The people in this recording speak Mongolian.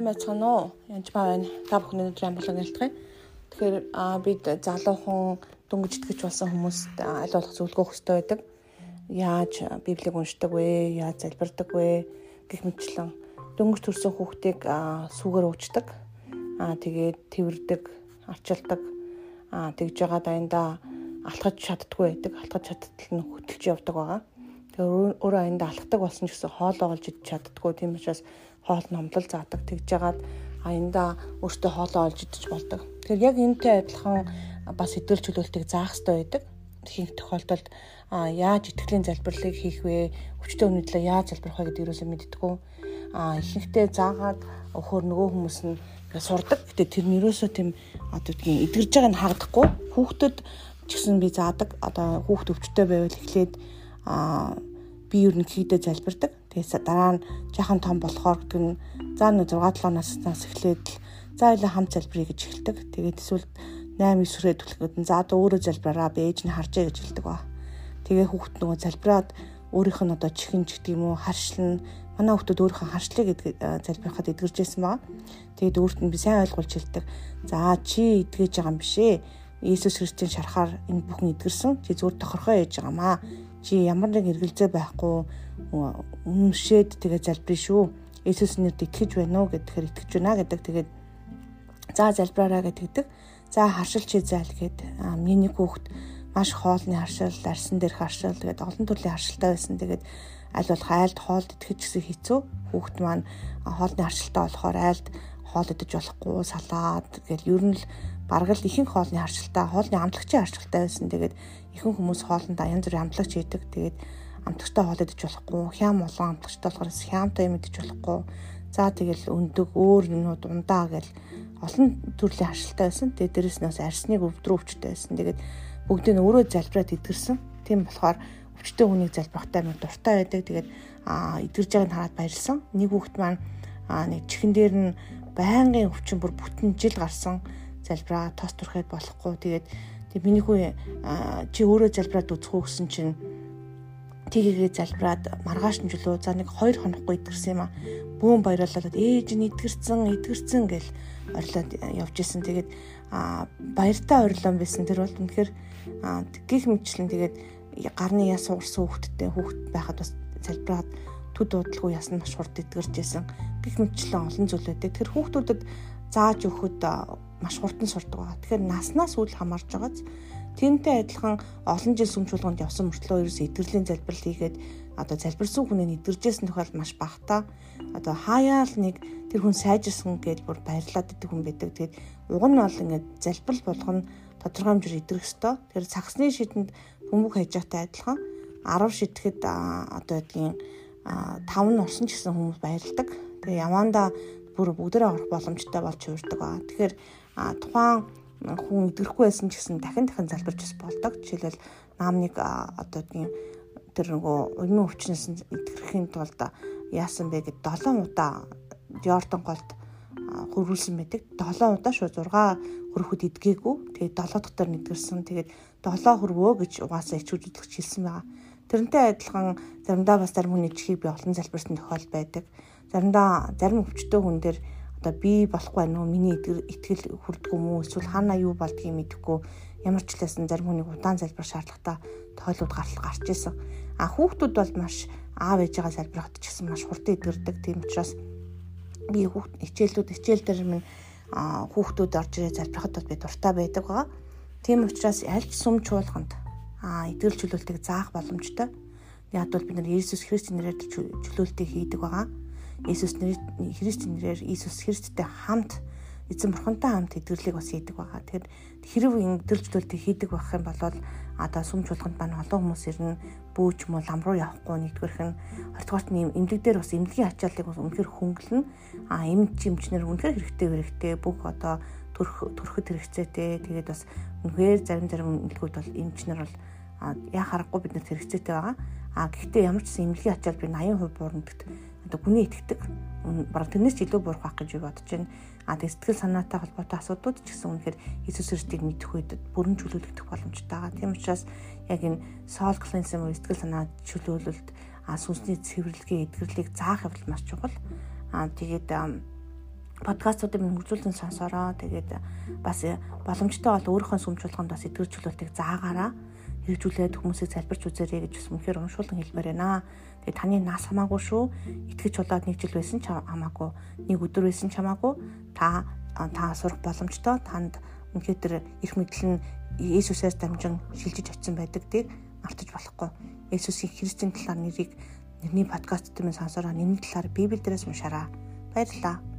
сайн байцгаана уу? Янж ба байна. Та бүхэн өнөөдөр амглан ялтгая. Тэгэхээр бид залуухан дөнгөж итгэж болсон хүмүүст аль болох зөвлөгөө өгөхтэй байдаг. Яаж Библийг уншдаг вэ? Яаж залбирдаг вэ? гэх мэтчлэн дөнгөж төрсэн хүүхдийг сүгээр уучдаг. Аа тэгээд тэрвэрдэг, арчилдаг. Аа тэгж байгаа дайндаа алхаж чаддгүй байдаг. Алхаж чадтал нь хөтөлж явдаг байгаа. Өөрөө аяндаа алхдаг болсон ч гэсэн хоолоо олж идэж чаддгүй. Тийм учраас хоол номлол заадаг тэгж жагаад аяндаа өөртөө хоолоо олж идэж болдог. Тэгэхээр яг энэтэй адилхан бас хэдүүл чөлөөлтийг заах хэрэгтэй байдаг. Ихэнх тохиолдолд яаж итгэлийн залбирлыг хийх вэ? Өвчтөө өмнөдлөө яаж залбирх вэ гэдэг юусоо мэддэггүй. Ихэнхдээ заагаад өхөр нөгөө хүмүүс нь сурдаг. Гэтэ тэр нь юусоо тийм одоо тийм эдгэрж байгааг нь хагдахгүй. Хүүхдэд ч гэсэн би заадаг. Одоо хүүхд өвчтөй байвал эхлээд а би ер нь хийдэ залбирдаг. Тэгээс дараа нь жаахан том болохоор гэдэг нь за нэг 6 7 наснаас эхлээд за ఇలా хамт залбирая гэж эхэлдэг. Тэгээд эсвэл 8 9 хүрээ түлхгээд за одоо өөрөө залбираа би ээж нь харжээ гэж хэлдэг ба. Тэгээ хүүхд нөгөө залбираад өөрийнх нь одоо чихэн ч гэдэг юм уу харшлан манай хүүхдүүд өөрийнхөө харшлыг залбирахад эдгэржсэн байгаа. Тэгээд өөрт нь би сайн ойлгуулж хэлдэг. За чи эдгэж байгаа юм биш ээ. Иесус Христийн шарахаар энэ бүхэн эдгэрсэн. Чи зүгээр тохорхоо ээж байгаамаа чи ямар нэг эргэлзээ байхгүй үнэмшээд тэгээ залбирэн шүү. Есүс нэрд итгэж байна уу гэхээр итгэж байна гэдэг. Тэгээд за залбираараа гэдэг. За харшил чи зайл гэд миний хүүхд маш хоолны харшил, арсан дээрх харшил тэгээд олон төрлийн харшилтай байсан. Тэгээд аль болох айлд хоолд итгэж гэсэн хэцүү. Хүүхд маань хоолны харшилтай болохоор айлд хоол идэж болохгүй салаад тэгэл ер нь л бараг л ихэнх хоолны харшилтай, хоолны амтлагчийн харшилтай байсан. Тэгээд ихэнх хүмүүс хоолнд янз бүрийн амтлагч хийдэг. Тэгээд амтлагчтай хоол идэж болохгүй, хям олон амтлагчтай болохоор хямтай юм идэж болохгүй. За тэгэл өндөг өөр юмнууд ундаа гэл олон төрлийн харшилтай байсан. Тэгээд дээрэс нь бас арсныг өвдрөө өвчтэй байсан. Тэгээд бүгдийг нь өөрөө залбираад идгэрсэн. Тийм болохоор өвчтэй хүнийг залбирахтай нэг дуртай байдаг. Тэгээд а идгэрж байгааг нь хараад баярлсан. Нэг хүүхэд маань а нэг чихэн дээр нь байнгын өвчин бүр бүтэн жил гарсан залбираа тос түрхэд болохгүй. Тэгээд тэг миний хүү чи өөрөө залбираад үзэхүү гэсэн чинь тгийгээ залбираад маргааш нь жөлөө за нэг 2 хонохгүй идэрсэн юм а. Бүүн баярлалаад ээж нь идгэрсэн, идгэрсэн гэл орилоод явж исэн. Тэгээд баяртай орилон байсан. Тэр бол үнэхээр гих мэтчлэн тэгээд гарны яс суурсан хүүхдтэй хүүхд байхад бас залбираад төд дуудлаггүй ясна маш хурд идгэрч исэн. Гих мэтчлэн олон зүйл байдаг. Тэр хүүхдүүдэд зааж өгөхөд маш хурдан сурдаг байгаа. Тэгэхээр наснаас үл хамаарж байгааз тэнтэй адилхан олон жил сүм чуулганд явсан мөртлөө ерөөс эдгэрлийн залбирал хийгээд одоо залбирсан хүнийг эдгэржсэн тохиол маш багтаа одоо хаяал нэг тэр хүн сайжирсан гэж бүр баярлаад идэх хүн байдаг. Тэгээд уг нь бол ингээд залбирал болгоно тодорхой хэмжээр эдрэх ёстой. Тэгэхээр цагсны шидэнд бөмбөг хайж байгаатай адилхан 10 шидэхэд одоо гэдгийг 5 нь орсон ч гэсэн хүмүүс баярлдаг. Тэгээ явандаа бүр бүгдээ орох боломжтой болж хуурдаг аа. Тэгэхээр тухайн хүн идэрэхгүй байсан ч гэсэн дахин дахин залбирч бас болдог. Жишээлбэл наамныг одоо тийм тэр нөгөө өмнө өвчнөөс идэрэхийн тулд яасан бэ гэд 7 удаа Jordan голд хөрвүүлсэн байдаг. 7 удаа шүү 6 хөрөхөд идгээгүй. Тэгээд 7 дахь таар нэгдэрсэн. Тэгээд 7 хөрвөө гэж угаасаа ичүүлж хэлсэн байгаа. Тэрнтэй адилхан заримдаа бас зарим хүний чихийг би олон залбирсан тохиол байдаг. Заримдаа зарим өвчтөө хүн дээр одоо би болохгүй нөө миний итгэл хүрдгүү мүү эсвэл хаана юу болдгийг мэдэхгүй ямар ч лсэн зарим хүнийг удаан залбир шаардлагатай тойлууд гарал гарч исэн. А хүүхдүүд бол маш аав ээжээгээ залбирахад ч гэсэн маш хурдан эдгэрдэг. Тийм учраас би хүүхд хичээлүүд хичээл дээр минь хүүхдүүд орж ирээ залбирахад би дуртай байдаг байгаа. Тийм учраас аль ч сүм чуулганд эдгэрэл чөлөөлтийг заах боломжтой. Яг бол бид нар Иесус Христосийн нэрээр чөлөөлтийг хийдэг байгаа. Иесус Христийн нэрээр Иесус Христтэй хамт эзэн бурхантай хамт эдгэрлийг бас хийдэг байгаа. Тэгэхээр хэрэг эдгэржлүүлэлтийг хийдэг байх юм бол одоо сүм чуулганд маань олон хүмүүс ирнэ бүүч муу лам руу явахгүй нэгдүгээрх нь хоёрдугаарт нь эмнэлэг дээр бас эмнэлгийн ачааллыг бас үнэхээр хөнгөлнө. А эмч эмчнэр үнэхээр хэрэгтэй хэрэгтэй бүх одоо төрх төрөхөд хэрэгцээтэй. Тэгээд бас үнэхээр зарим зарим эмнэлгүүд бол эмчнэр бол яа харахгүй бид нар хэрэгцээтэй байгаа. А гэхдээ ямар ч эмнэлгийн ачаал би 80% буурна гэдэг одоо гүний итгэдэг бараг тэрнээс ч илүү буурах байх гэж бодож байна. А тэг сэтгэл санаатай холбоотой асуудлууд ч гэсэн үнэхээр Иесус Христийг мэдэх үед бүрэн чөлөөлөгдөх боломжтой байгаа. Тийм учраас яг энэ soul cleansing уу сэтгэл санаа чөлөөлөлт а сүнсний цэвэрлэгээ эдгэрлийг заах явдал маш чухал. А тэгээд подкастуудыг хөгжүүлэн сонсороо. Тэгээд бас боломжтой бол өөрийнхөө сүмжуулганд бас эдгэржүүлэлтийг заагаараа хэрэгжүүлээд хүмүүсийг залбирч үзээрэй гэж бас мөнхөр уншуулсан хэлмээр байна. Тэгээ таны нас хамаагүй шүү. Итгэж болоод нэг жил байсан ч хамаагүй, нэг өдөр байсан ч хамаагүй та та сурах боломжтой. Танд үнхээр тэр их мэдл нь Иесусээс дамжин шилжиж очисон байдаг тийг мартаж болохгүй. Иесусийн Христийн талаар нэрийг нэрний подкаст дээр сонсороо нэрний талаар Библиэлдээс уншаарай. Баярлалаа.